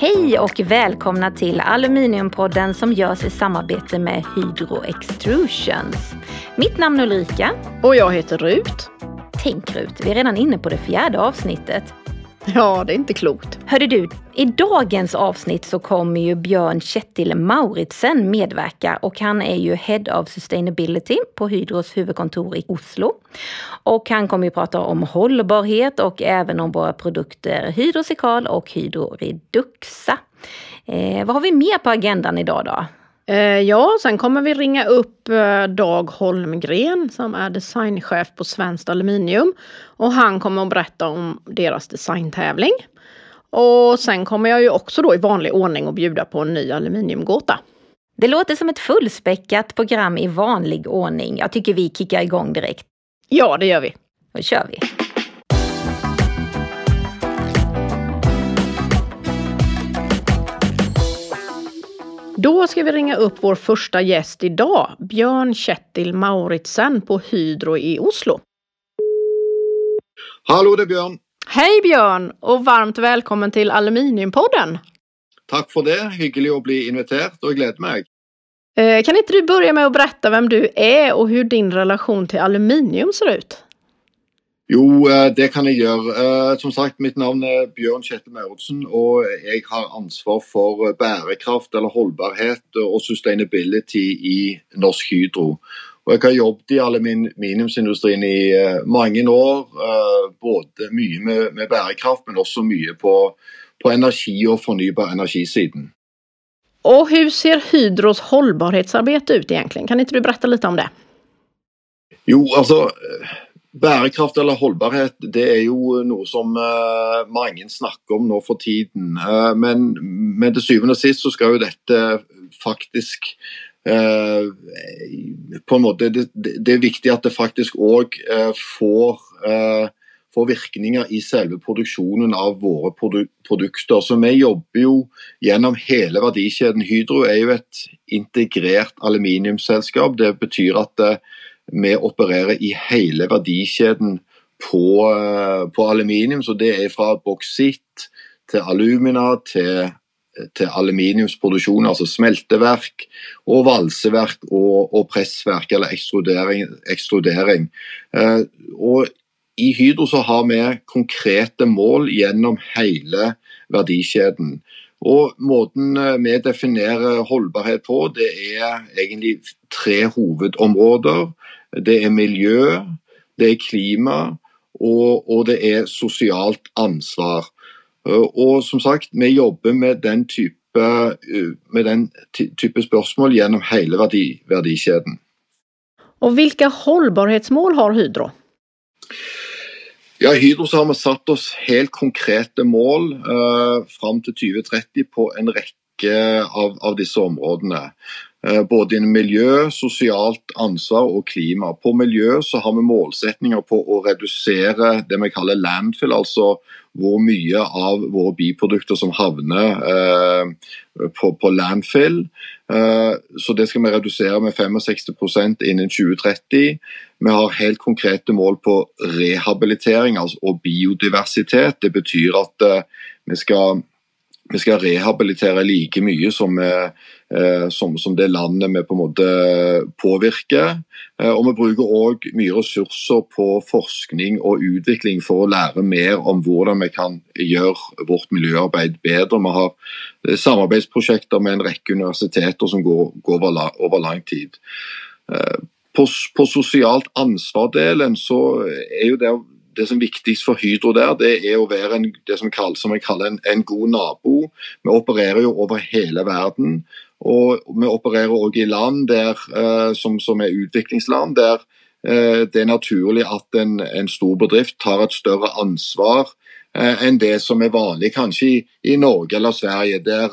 Hej och välkomna till Aluminiumpodden som görs i samarbete med Hydro Extrusions. Mitt namn är Ulrika. Och jag heter Rut. Tänk Rut, vi är redan inne på det fjärde avsnittet. Ja, det är inte klokt. Hörde du, i dagens avsnitt så kommer ju Björn Kjetil Mauritsen medverka och han är ju Head of Sustainability på Hydros huvudkontor i Oslo. Och han kommer ju prata om hållbarhet och även om våra produkter Hydrocikal och Hydroreduxa. Eh, vad har vi mer på agendan idag då? Eh, ja, sen kommer vi ringa upp eh, Dag Holmgren som är designchef på Svenskt Aluminium. Och han kommer att berätta om deras designtävling. Och sen kommer jag ju också då i vanlig ordning att bjuda på en ny aluminiumgåta. Det låter som ett fullspäckat program i vanlig ordning. Jag tycker vi kickar igång direkt. Ja, det gör vi. Då kör vi. Då ska vi ringa upp vår första gäst idag, Björn Kjettil Mauritsen på Hydro i Oslo. Hallå, det är Björn. Hej Björn och varmt välkommen till Aluminiumpodden. Tack för det. Hyggligt att bli inviterad och gleder mig. Eh, kan inte du börja med att berätta vem du är och hur din relation till aluminium ser ut? Jo, eh, det kan jag göra. Eh, som sagt, mitt namn är Björn Kjetil Mauritsen och jag har ansvar för bärkraft eller hållbarhet och sustainability i Norsk Hydro. Och jag har jobbat i aluminiumsindustrin i många år, både mycket med, med bärkraft men också mycket på, på energi och förnybar energisidan. Och hur ser Hydros hållbarhetsarbete ut egentligen? Kan inte du berätta lite om det? Jo, alltså bärkraft eller hållbarhet det är ju något som eh, uh, många snackar om nu för tiden. Uh, men, men till syvende och sist så ska ju detta faktiskt uh, eh, på en måte, det, det, är viktigt att det faktiskt också får får virkninger i selve produksjonen av våre produ produkter. Så vi jobber jo gjennom hele verdikjeden. Hydro er jo et integrert aluminiumsselskap. Det betyr at det, vi opererer i hele verdikjeden på, eh, på aluminium. Så det er fra boksitt til alumina til til aluminiumsproduksjon, altså smelteverk og valseverk og, og pressverk, eller ekstrudering. ekstrudering. Eh, og i Hydro så har vi konkrete mål gjennom hele verdikjeden. Og Måten eh, vi definerer holdbarhet på, det er egentlig tre hovedområder. Det er miljø, det er klima og, og det er sosialt ansvar. Eh, og som sagt, vi jobber med den type, eh, med den type spørsmål gjennom hele verdi, verdikjeden. Och vilka hållbarhetsmål har Hydro? Ja, Hydro så har vi satt oss helt konkrete mål eh, fram til 2030 på en rekke av, av disse områdene. Eh, både inom miljö, sosialt ansvar og klima. På miljø så har vi målsetninger på å redusere det vi kaller landfill, altså hvor mye av våre biprodukter som havner eh, på, på, landfill. Eh, så Det skal vi redusere med 65% innen 2030. Vi har helt konkrete mål på rehabilitering altså, og biodiversitet. Det betyr at eh, vi, skal, vi, skal, rehabilitere like mye som, eh, eh, som, som, det landet vi på en måte påvirker. Eh, og Vi bruker òg mye ressurser på forskning og utvikling for å lære mer om hvordan vi kan gjøre vårt miljøarbeid bedre. Vi har samarbeidsprosjekter med en rekke universiteter som går, går over, over lang tid på, på sosialt ansvar-delen så er jo det, det som er viktigst for Hydro der, det er å være en, det som, kalles, som jeg kaller en, en, god nabo. Vi opererer jo over hele verden. Og vi opererer òg i land der, eh, som, som, er utviklingsland, der eh, det er naturlig at en, en, stor bedrift tar et større ansvar eh, enn det som er vanlig kanskje i, i Norge eller Sverige, der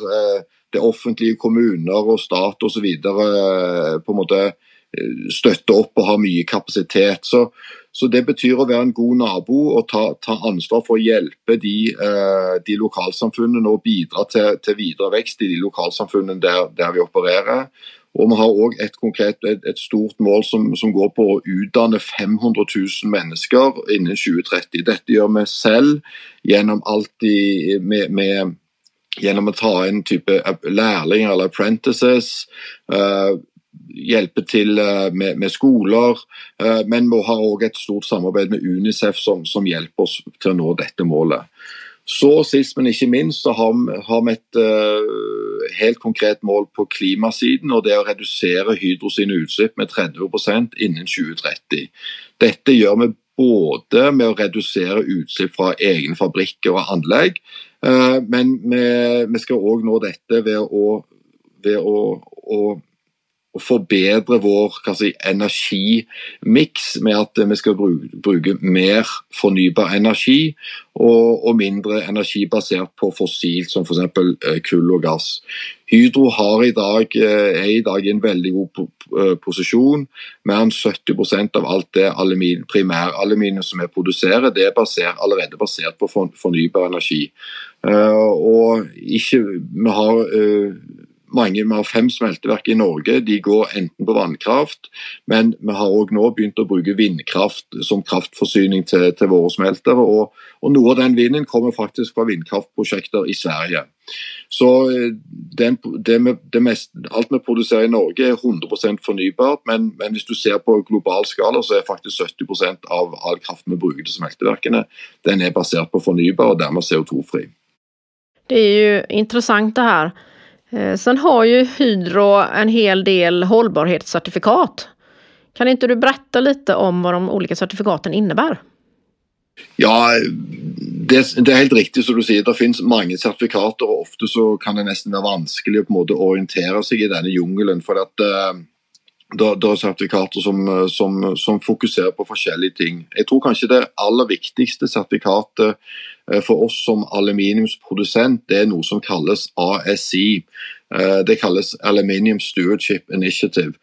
det offentlige kommuner og stat osv. På en måte støtte opp og ha mye kapasitet. Så, så, det betyr å være en god nabo og ta, ta ansvar for å hjelpe de, eh, de lokalsamfunnene og bidra til, til, videre vekst i de lokalsamfunnene der, der, vi opererer. Og vi har òg et konkret, et, et, stort mål som, som, går på å utdanne 500 000 mennesker innen 2030. Dette gjør vi selv gjennom alltid med, med gjennom å ta inn type lærlinger eller apprentices. Uh, hjälper till eh, med, med, skolor eh, men vi har också ett stort samarbete med Unicef som, som, hjälper oss till att nå detta målet. Så sist, men inte minst, så har, har vi ett uh, helt konkret mål på klimatsidan och Det är att reducera Hydro utsläpp med 30 procent innan 2030. Detta gör vi både med att reducera utsläpp från egna fabriker och anlägg uh, men vi, vi också nå detta ved att ved att, å forbedre vår si, energimiks med at vi skal bruke, bruke mer fornybar energi og, og, mindre energi basert på fossilt, som f.eks. exempel eh, kull og gass. Hydro i dag, eh, er i dag i en veldig god position. Eh, posisjon. Mer enn 70 av alt det primæraluminium som vi produserer, det er basert, allerede basert på fornybar energi. Og ikke, vi har mange, Vi har fem smelteverk i Norge. De går enten på vannkraft, men vi har òg nå begynt å bruke vindkraft som kraftforsyning til, til våre smeltere. Og, og, Noe av den vinden kommer faktisk fra vindkraftprosjekter i Sverige. Så eh, den, det det mest, Alt vi produserer i Norge er 100 fornybart, men, men, hvis du ser på global skala, så er faktisk 70% av all kraft vi bruker til smelteverkene, den er basert på fornybar og dermed CO2-fri. Det är ju intressant det här. Eh, sen har ju Hydro en hel del hållbarhetscertifikat. Kan inte du berätta lite om vad de olika certifikaten innebär? Ja, det, det, är helt riktigt som du säger, Det finns många certifikat och ofta så kan det nästan vara vanskligt att på en måte orientere seg i här djungeln för att uh, da, det, er sertifikater som, eh, som, som, fokuserer på forskjellige ting. Jeg tror kanskje det aller viktigste sertifikatet eh, for oss som aluminiumsprodusent, det er noe som kalles ASI. Eh, det kalles Aluminium Stewardship Initiative.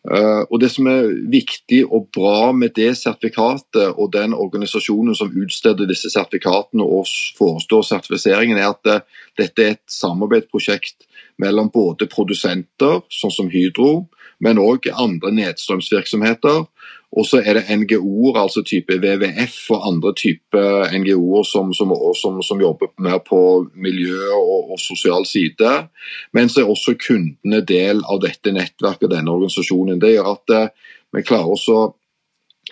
Og Det som er viktig og bra med det sertifikatet og den organisasjonen som utsteder disse sertifikatene og forestår sertifiseringen, er at dette er et samarbeidsprosjekt mellom både produsenter, sånn som Hydro, men òg andre nedstrømsvirksomheter og så er det NGO-er, altså type WWF og andre typer NGO-er som, som, som, som, jobber mer på miljø og, og, sosial side. Men så er også kundene del av dette nettverket og denne organisasjonen. Det gjør at eh, vi klarer også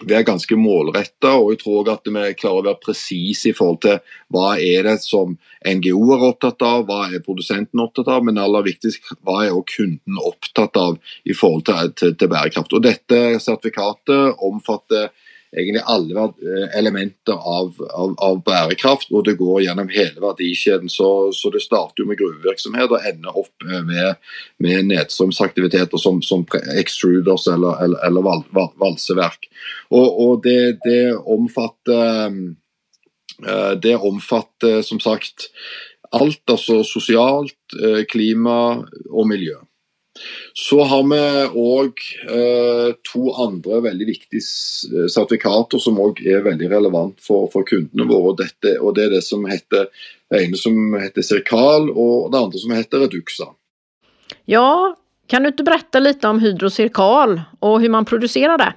vi er ganske målretta, og jeg tror at vi klarer å være presise i forhold til hva er det som NGO er opptatt av, hva er produsenten opptatt av, men aller viktigst, hva er også kunden opptatt av i forhold til, til, til bærekraft. Og Dette sertifikatet omfatter egentlig alle eh, elementer av, av, av, bærekraft, og det går gjennom hele verdikjeden. Så, så det starter jo med gruvevirksomhet og ender opp eh, med, med nedstrømsaktiviteter som, som extruders eller, eller, eller val, val, valseverk. Og, og det, det, omfatter eh, det omfatter som sagt alt, altså sosialt, klima og miljø. Så har vi òg eh, to andre veldig viktige eh, sertifikater som òg er veldig relevant for, for kundene våre. Og, dette, og, Det er det som heter, det ene som heter Circal og det andre som heter Reduxa. Ja, kan du ikke berette litt om Hydro Circal og hvordan man produserer det?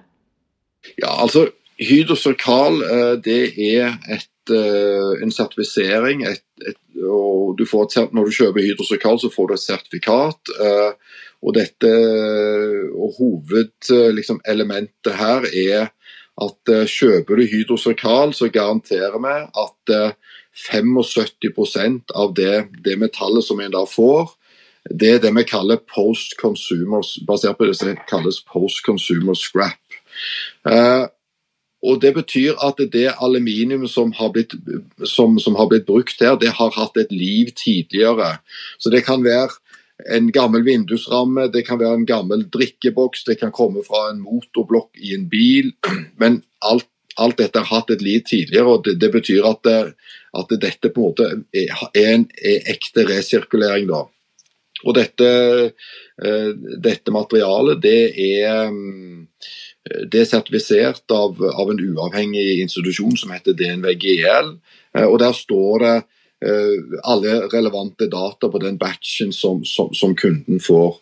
Ja, altså Hydro Circal eh, det er et, eh, en sertifisering. Et, et, og du får et, når du kjøper Hydro Circal, så får du et sertifikat. Og dette og Hovedelementet liksom, her er at eh, kjøper du hydrosekal, så garanterer vi at eh, 75 av det, det, metallet som en da får, det er det vi kaller post consumer, basert på det som kalles post consumer scrap. Och og Det betyr at det aluminium som har, blitt, som, som har blitt brukt her, det har hatt et liv tidligere. Så det kan være en gammel vindusramme, det kan være en gammel drikkeboks, det kan komme fra en motorblokk i en bil. Men alt, alt dette har hatt et liv tidligere, og det, det betyr at, det, eh, at, dette på en måte er, en er ekte resirkulering. da. Og dette, eh, dette materialet det er, eh, det er sertifisert av, av, en uavhengig institusjon som heter DNVGL och där og Der står det Eh, alle relevante data på den batchen som, som, som kunden får.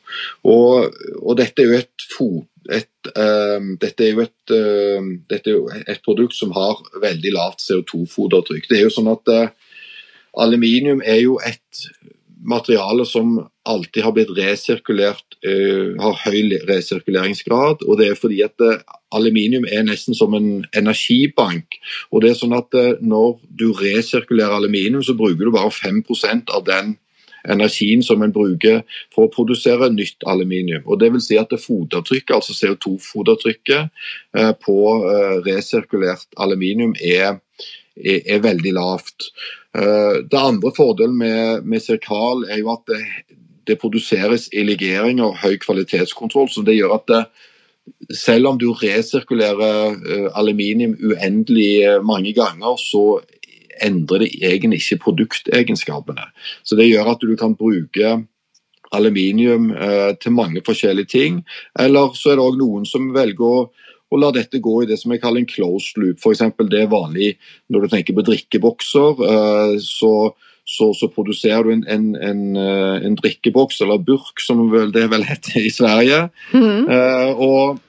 Og, og, dette er jo et, et, um, ehm, dette er jo et, um, ehm, dette er jo et produkt som har veldig lavt CO2-fodertrykk. Det er jo sånn at uh, eh, Aluminium er jo et materiale som alltid har blitt resirkulert, uh, eh, har høy resirkuleringsgrad. og det er fordi at uh, Aluminium er nesten som en energibank. og det er sånn at uh, Når du resirkulerer aluminium, så bruker du bare 5% av den energien som en bruker for å produsere nytt aluminium. Og det vil si at Fotavtrykket, altså CO2-fotavtrykket på resirkulert aluminium er, er, er veldig lavt. Eh, det andre fordelen med, med Circal er jo at det, det produseres i legering og høy kvalitetskontroll. så det gjør at det, selv om du resirkulerer uh, eh, aluminium uendelig uh, mange ganger, så endrer det egentlig ikke produktegenskapene. Så Det gjør at du kan bruke aluminium eh, uh, til mange forskjellige ting. Eller så er det òg noen som velger å og la dette gå i det som jeg kaller en closed loop. F.eks. det er vanlig når du tenker på drikkebokser. Eh, så, så, så produserer du en, en, en, eh, en, drikkeboks, eller burk som det vel heter i Sverige. Mm. og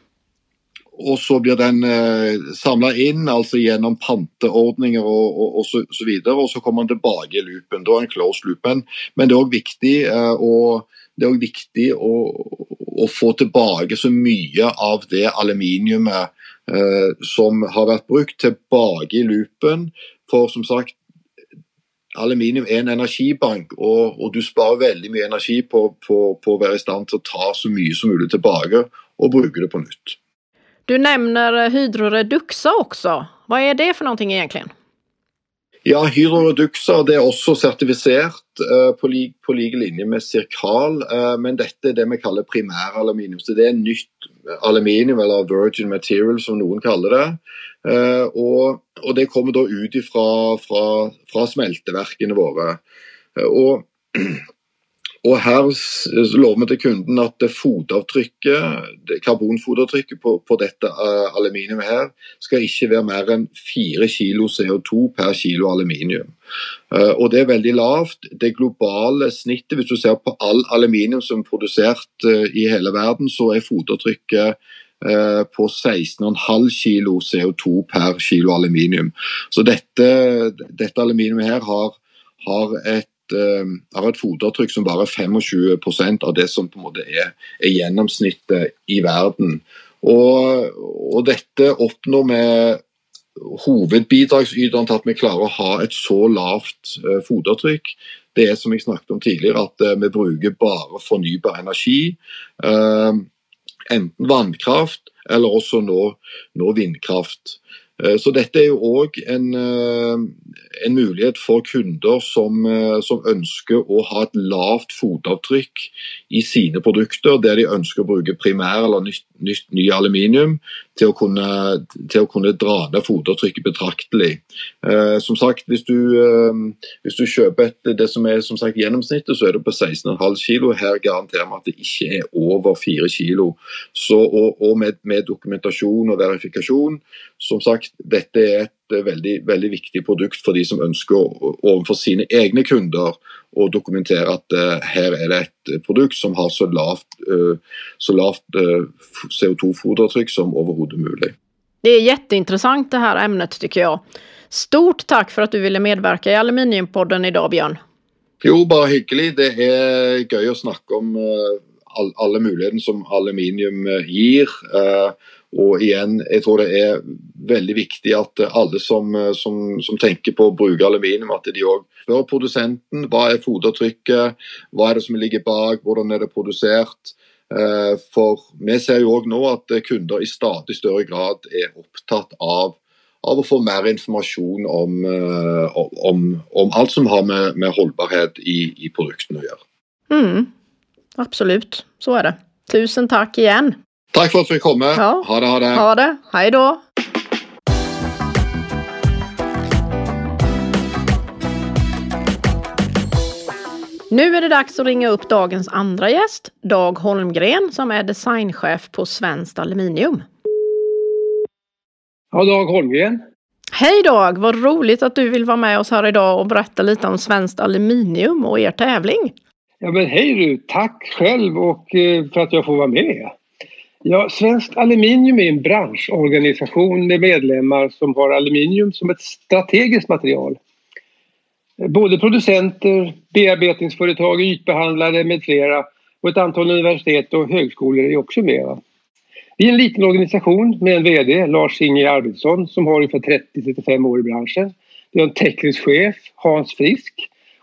og så blir den eh, samla inn altså gjennom panteordninger og, og, og, så, så, videre, og så kommer den tilbake i loopen. Da er en closed loopen. Men det er òg viktig, eh, det er også viktig å, å få tilbake så mye av det aluminiumet eh, som har vært brukt, tilbake i loopen. For som sagt, aluminium er en energibank, og, og du sparer veldig mye energi på, på, på, å være i stand til å ta så mye som mulig tilbake og bruke det på nytt. Du nämner eh, Hydroreduxa också. Vad är det för någonting egentligen? Ja, Hydroreduxa det er også sertifisert uh, på, lik, på like linje med Circal, uh, eh, men dette er det vi kaller primæraluminium. Så det er nytt aluminium, eller virgin material som noen kaller det. Uh, og, og, det kommer da ut fra, fra, fra smelteverkene våre. og og Her lover vi til kunden at fotavtrykket, karbonfotavtrykket på, på dette eh, aluminiumet her skal ikke være mer enn 4 kg CO2 per kilo aluminium. Eh, og Det er veldig lavt. Det globale snittet, hvis du ser på all aluminium som er produsert eh, i hele verden, så er fotavtrykket på 16,5 kg CO2 per kilo aluminium. Så dette, dette aluminiumet her har, har et har eh, et fotavtrykk som bare er 25 av det som på en måte er, er gjennomsnittet i verden. Og, og dette oppnår vi hovedbidragsyteren til at vi klarer å ha et så lavt uh, fotavtrykk. Det er som jeg snakket om tidligere, at uh, vi bruker bare fornybar energi. Uh, enten vannkraft eller også nå, nå vindkraft. Så dette er jo òg en, en, mulighet for kunder som, eh, som, ønsker å ha et lavt fotavtrykk i sine produkter, der de ønsker å bruke primær eller nytt, nytt ny aluminium til å, kunne, til å kunne dra ned fotavtrykket betraktelig. Eh, som sagt, hvis du, eh, hvis du kjøper et, det som er som sagt, gjennomsnittet, så er det på 16,5 kg. Her garanterer vi at det ikke er over 4 kg. Så, og, og med, med dokumentasjon og verifikasjon, som sagt dette er et veldig, veldig, viktig produkt for de som ønsker overfor sine egne kunder å dokumentere at uh, her er det et produkt som har så lavt, uh, så lavt uh, CO2-fodertrykk som overhodet mulig. Det är jätteintressant det här ämnet tycker jag. Stort tack för att du ville medverka i Aluminiumpodden idag Björn. Jo, bare hyggelig. Det er gøy å snakke om alle mulighetene som aluminium gir. Og igjen, jeg tror det er veldig viktig at alle som, som, som tenker på å bruke aluminium, at de òg spør produsenten hva er fotavtrykket, hva er det som ligger bak, hvordan er det produsert. Eh, för for vi ser jo òg nå at kunder i stadig større grad er opptatt av, av å få mer informasjon eh, om, om, om alt som har med, med holdbarhet i, i, produktene å gjøre. Mm, absolut, så är det. Tusen tack igen. Tack för att vi fick komma. Ja. Ha det, ha det. Ha det. Hej då. Nu är det dags att ringa upp dagens andra gäst, Dag Holmgren, som är designchef på Svenskt Aluminium. Ja, Dag Holmgren. Hej Dag! Vad roligt att du vill vara med oss här idag och berätta lite om Svenskt Aluminium och er tävling. Ja men hej du! Tack själv och eh, för att jag får vara med. Ja, Svenskt Aluminium är en branschorganisation med medlemmar som har aluminium som ett strategiskt material. Både producenter, bearbetningsföretag, ytbehandlare med flera och ett antal universitet och högskolor är också med. Vi är en liten organisation med en VD, Lars-Inge Arvidsson, som har ungefär 30-35 år i branschen. Vi har en teknisk chef, Hans Frisk,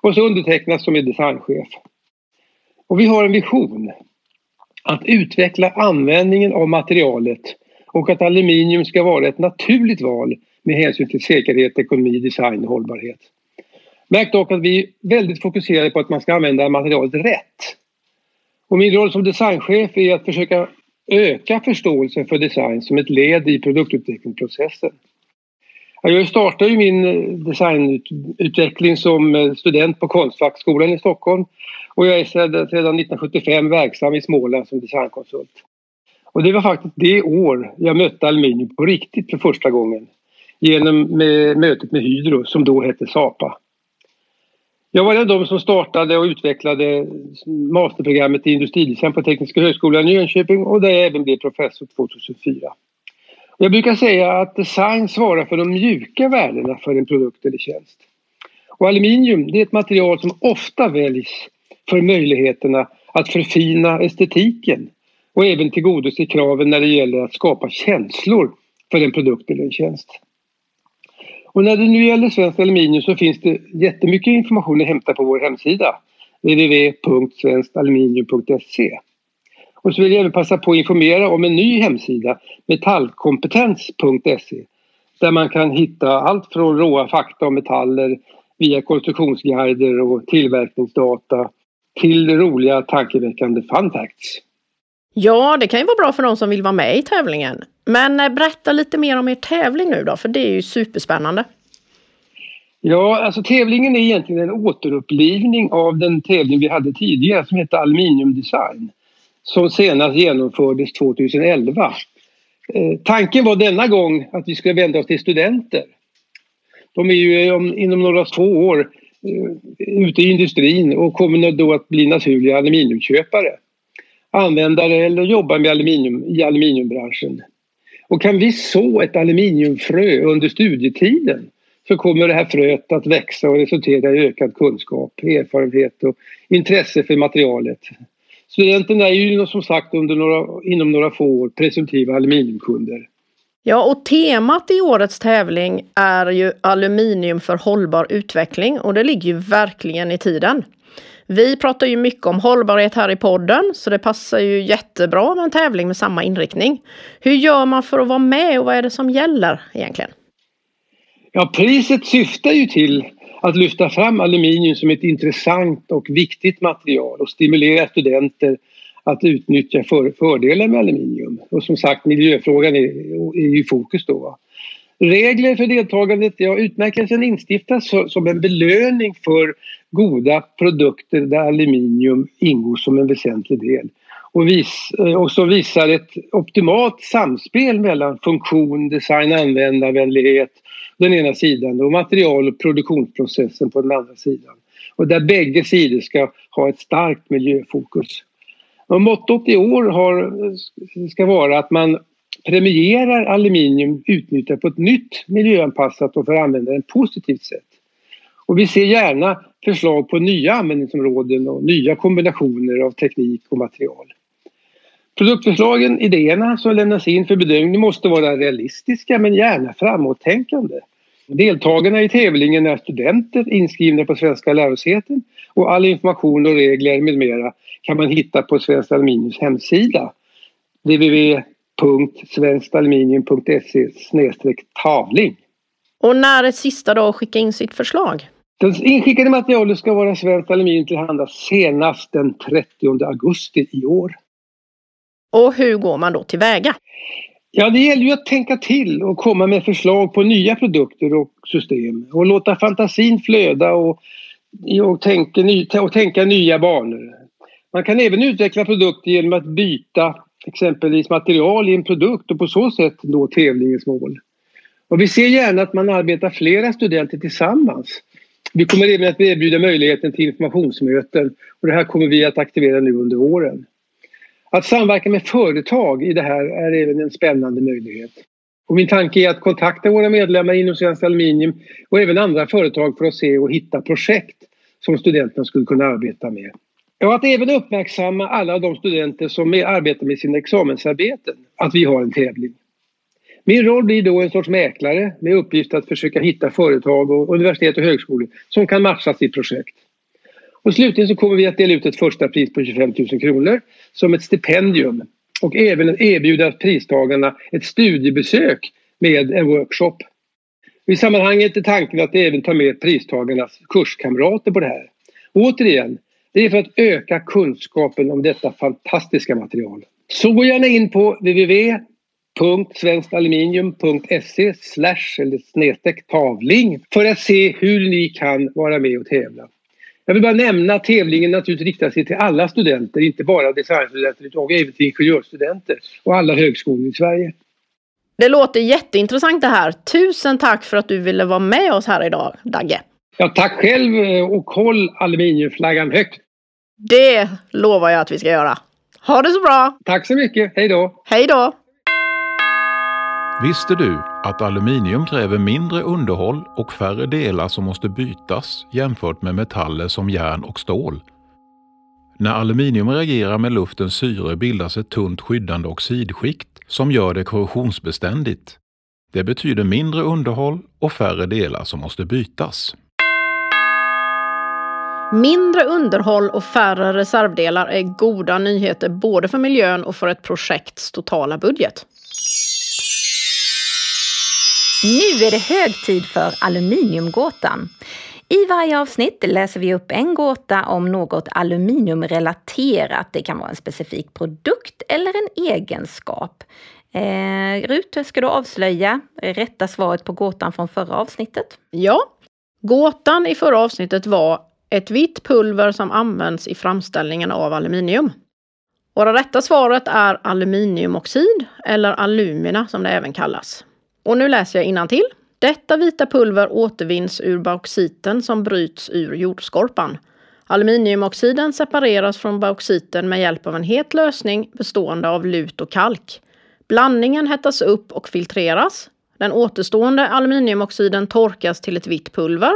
och så undertecknas som är designchef. Och vi har en vision att utveckla användningen av materialet och att aluminium ska vara ett naturligt val med hänsyn till säkerhet, ekonomi, design och hållbarhet. Märk dock att vi är väldigt fokuserade på att man ska använda materialet rätt. Och min roll som designchef är att försöka öka förståelsen för design som ett led i produktutvecklingsprocessen. Jag startade min designutveckling som student på Konstfackskolan i Stockholm och jag är sedan 1975 verksam i Småland som designkonsult. Och det var faktiskt det år jag mötte aluminium på riktigt för första gången genom med mötet med Hydro som då hette Sapa. Jag var en av de som startade och utvecklade masterprogrammet i industridesign på Tekniska högskolan i Jönköping och där jag även blev professor 2004. Jag brukar säga att design svarar för de mjuka värdena för en produkt eller tjänst. Och aluminium det är ett material som ofta väljs för möjligheterna att förfina estetiken och även tillgodose kraven när det gäller att skapa känslor för en produkt eller en tjänst. Och när det nu gäller Svenskt Aluminium så finns det jättemycket information att hämta på vår hemsida www.svenskaluminium.se. Och så vill jag även passa på att informera om en ny hemsida, metallkompetens.se där man kan hitta allt från råa fakta om metaller via konstruktionsguider och tillverkningsdata till roliga tankeväckande fun facts. Ja, det kan ju vara bra för de som vill vara med i tävlingen. Men eh, berätta lite mer om er tävling nu då, för det är ju superspännande. Ja, alltså tävlingen är egentligen en återupplivning av den tävling vi hade tidigare som hette Aluminium Design. Som senast genomfördes 2011. Eh, tanken var denna gång att vi skulle vända oss till studenter. De är ju om, inom några få år Eh, ute i industrin och kommer då att bli naturliga aluminiumköpare användare eller jobbar med aluminium i aluminiumbranschen. Och kan vi så ett aluminiumfrö under studietiden så kommer det här fröet att växa och resultera i ökad kunskap, erfarenhet och intresse för materialet. Studenterna är ju som sagt under några, inom några få år presumtiva aluminiumkunder. Ja, och temat i årets tävling är ju aluminium för hållbar utveckling och det ligger ju verkligen i tiden. Vi pratar ju mycket om hållbarhet här i podden så det passar ju jättebra med en tävling med samma inriktning. Hur gör man för att vara med och vad är det som gäller egentligen? Ja, priset syftar ju till att lyfta fram aluminium som ett intressant och viktigt material och stimulera studenter att utnyttja för, fördelar med aluminium. Och som sagt, miljöfrågan är, är i fokus då. Regler för deltagandet, ja utmärkelsen instiftas som en belöning för goda produkter där aluminium ingår som en väsentlig del och, vis, eh, och som visar ett optimalt samspel mellan funktion, design, användarvänlighet den ena sidan och material och produktionsprocessen på den andra sidan. Och där bägge sidor ska ha ett starkt miljöfokus. Och mottot i år har, ska vara att man premierar aluminium utnyttjat på ett nytt miljöanpassat och för användaren positivt sätt. Och vi ser gärna förslag på nya användningsområden och nya kombinationer av teknik och material. Produktförslagen, idéerna som lämnas in för bedömning måste vara realistiska men gärna framåttänkande. Deltagarna i tävlingen är studenter inskrivna på svenska lärosäten och all information och regler med mera kan man hitta på Svenskt Aluminiums hemsida www.svenskaluminium.se tavling. Och när är sista dag att skicka in sitt förslag? Det inskickade materialet ska vara Svenskt Aluminium tillhanda senast den 30 augusti i år. Och hur går man då tillväga? Ja, det gäller ju att tänka till och komma med förslag på nya produkter och system och låta fantasin flöda och, och, tänka, och tänka nya banor. Man kan även utveckla produkter genom att byta exempelvis material i en produkt och på så sätt nå tävlingens mål. Och vi ser gärna att man arbetar flera studenter tillsammans. Vi kommer även att erbjuda möjligheten till informationsmöten och det här kommer vi att aktivera nu under våren. Att samverka med företag i det här är även en spännande möjlighet. Och min tanke är att kontakta våra medlemmar inom Svenskt Aluminium och även andra företag för att se och hitta projekt som studenterna skulle kunna arbeta med. Och att även uppmärksamma alla de studenter som arbetar med sina examensarbeten att vi har en tävling. Min roll blir då en sorts mäklare med uppgift att försöka hitta företag och universitet och högskolor som kan matcha sitt projekt. Och slutligen så kommer vi att dela ut ett första pris på 25 000 kronor som ett stipendium och även erbjuda pristagarna ett studiebesök med en workshop. I sammanhanget är tanken att även ta med pristagarnas kurskamrater på det här. Och återigen, det är för att öka kunskapen om detta fantastiska material. Så gå gärna in på www.svenskaluminium.se eller snedstreck tavling för att se hur ni kan vara med och tävla. Jag vill bara nämna att tävlingen naturligtvis riktar sig till alla studenter, inte bara designstudenter utan även till ingenjörsstudenter och alla högskolor i Sverige. Det låter jätteintressant det här. Tusen tack för att du ville vara med oss här idag, Dagge. Ja, tack själv och håll aluminiumflaggan högt. Det lovar jag att vi ska göra. Ha det så bra! Tack så mycket, hej då! Hej då! Visste du att aluminium kräver mindre underhåll och färre delar som måste bytas jämfört med metaller som järn och stål? När aluminium reagerar med luftens syre bildas ett tunt skyddande oxidskikt som gör det korrosionsbeständigt. Det betyder mindre underhåll och färre delar som måste bytas. Mindre underhåll och färre reservdelar är goda nyheter både för miljön och för ett projekts totala budget. Nu är det hög tid för Aluminiumgåtan. I varje avsnitt läser vi upp en gåta om något aluminiumrelaterat. Det kan vara en specifik produkt eller en egenskap. Eh, Rut, ska du avslöja rätta svaret på gåtan från förra avsnittet? Ja. Gåtan i förra avsnittet var ett vitt pulver som används i framställningen av aluminium. Och det rätta svaret är aluminiumoxid eller alumina som det även kallas. Och nu läser jag till. Detta vita pulver återvinns ur bauxiten som bryts ur jordskorpan. Aluminiumoxiden separeras från bauxiten med hjälp av en het lösning bestående av lut och kalk. Blandningen hettas upp och filtreras. Den återstående aluminiumoxiden torkas till ett vitt pulver.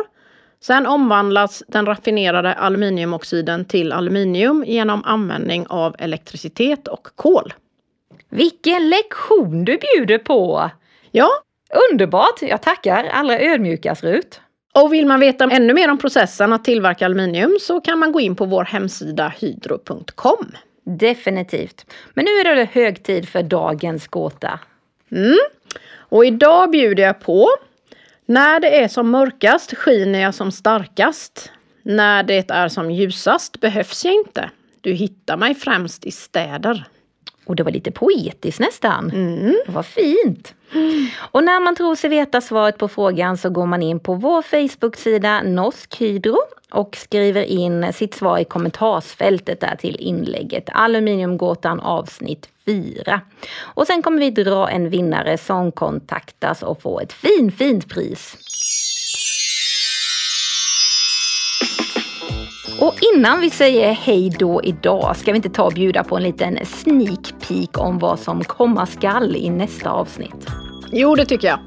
Sen omvandlas den raffinerade aluminiumoxiden till aluminium genom användning av elektricitet och kol. Vilken lektion du bjuder på! Ja. Underbart! Jag tackar allra ödmjukast Rut. Och vill man veta ännu mer om processen att tillverka aluminium så kan man gå in på vår hemsida hydro.com. Definitivt. Men nu är det hög tid för dagens gåta. Mm. Och idag bjuder jag på När det är som mörkast skiner jag som starkast. När det är som ljusast behövs jag inte. Du hittar mig främst i städer. Och det var lite poetiskt nästan. Mm. Det var fint. Och när man tror sig veta svaret på frågan så går man in på vår Facebook-sida Norsk Hydro och skriver in sitt svar i kommentarsfältet där till inlägget Aluminiumgåtan avsnitt 4. Och sen kommer vi dra en vinnare som kontaktas och får ett fin, fint pris. Och innan vi säger hej då idag ska vi inte ta och bjuda på en liten sneak peek om vad som komma skall i nästa avsnitt. Jo, det tycker jag.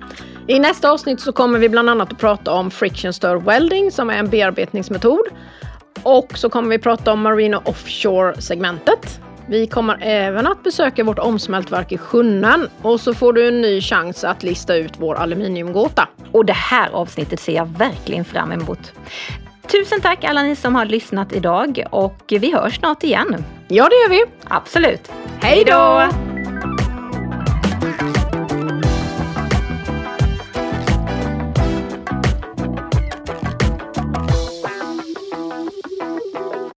I nästa avsnitt så kommer vi bland annat att prata om friction stir welding som är en bearbetningsmetod. Och så kommer vi prata om Marino Offshore-segmentet. Vi kommer även att besöka vårt omsmältverk i Sjunnen och så får du en ny chans att lista ut vår aluminiumgåta. Och det här avsnittet ser jag verkligen fram emot. Tusen tack alla ni som har lyssnat idag och vi hörs snart igen. Ja, det gör vi. Absolut. Hej då!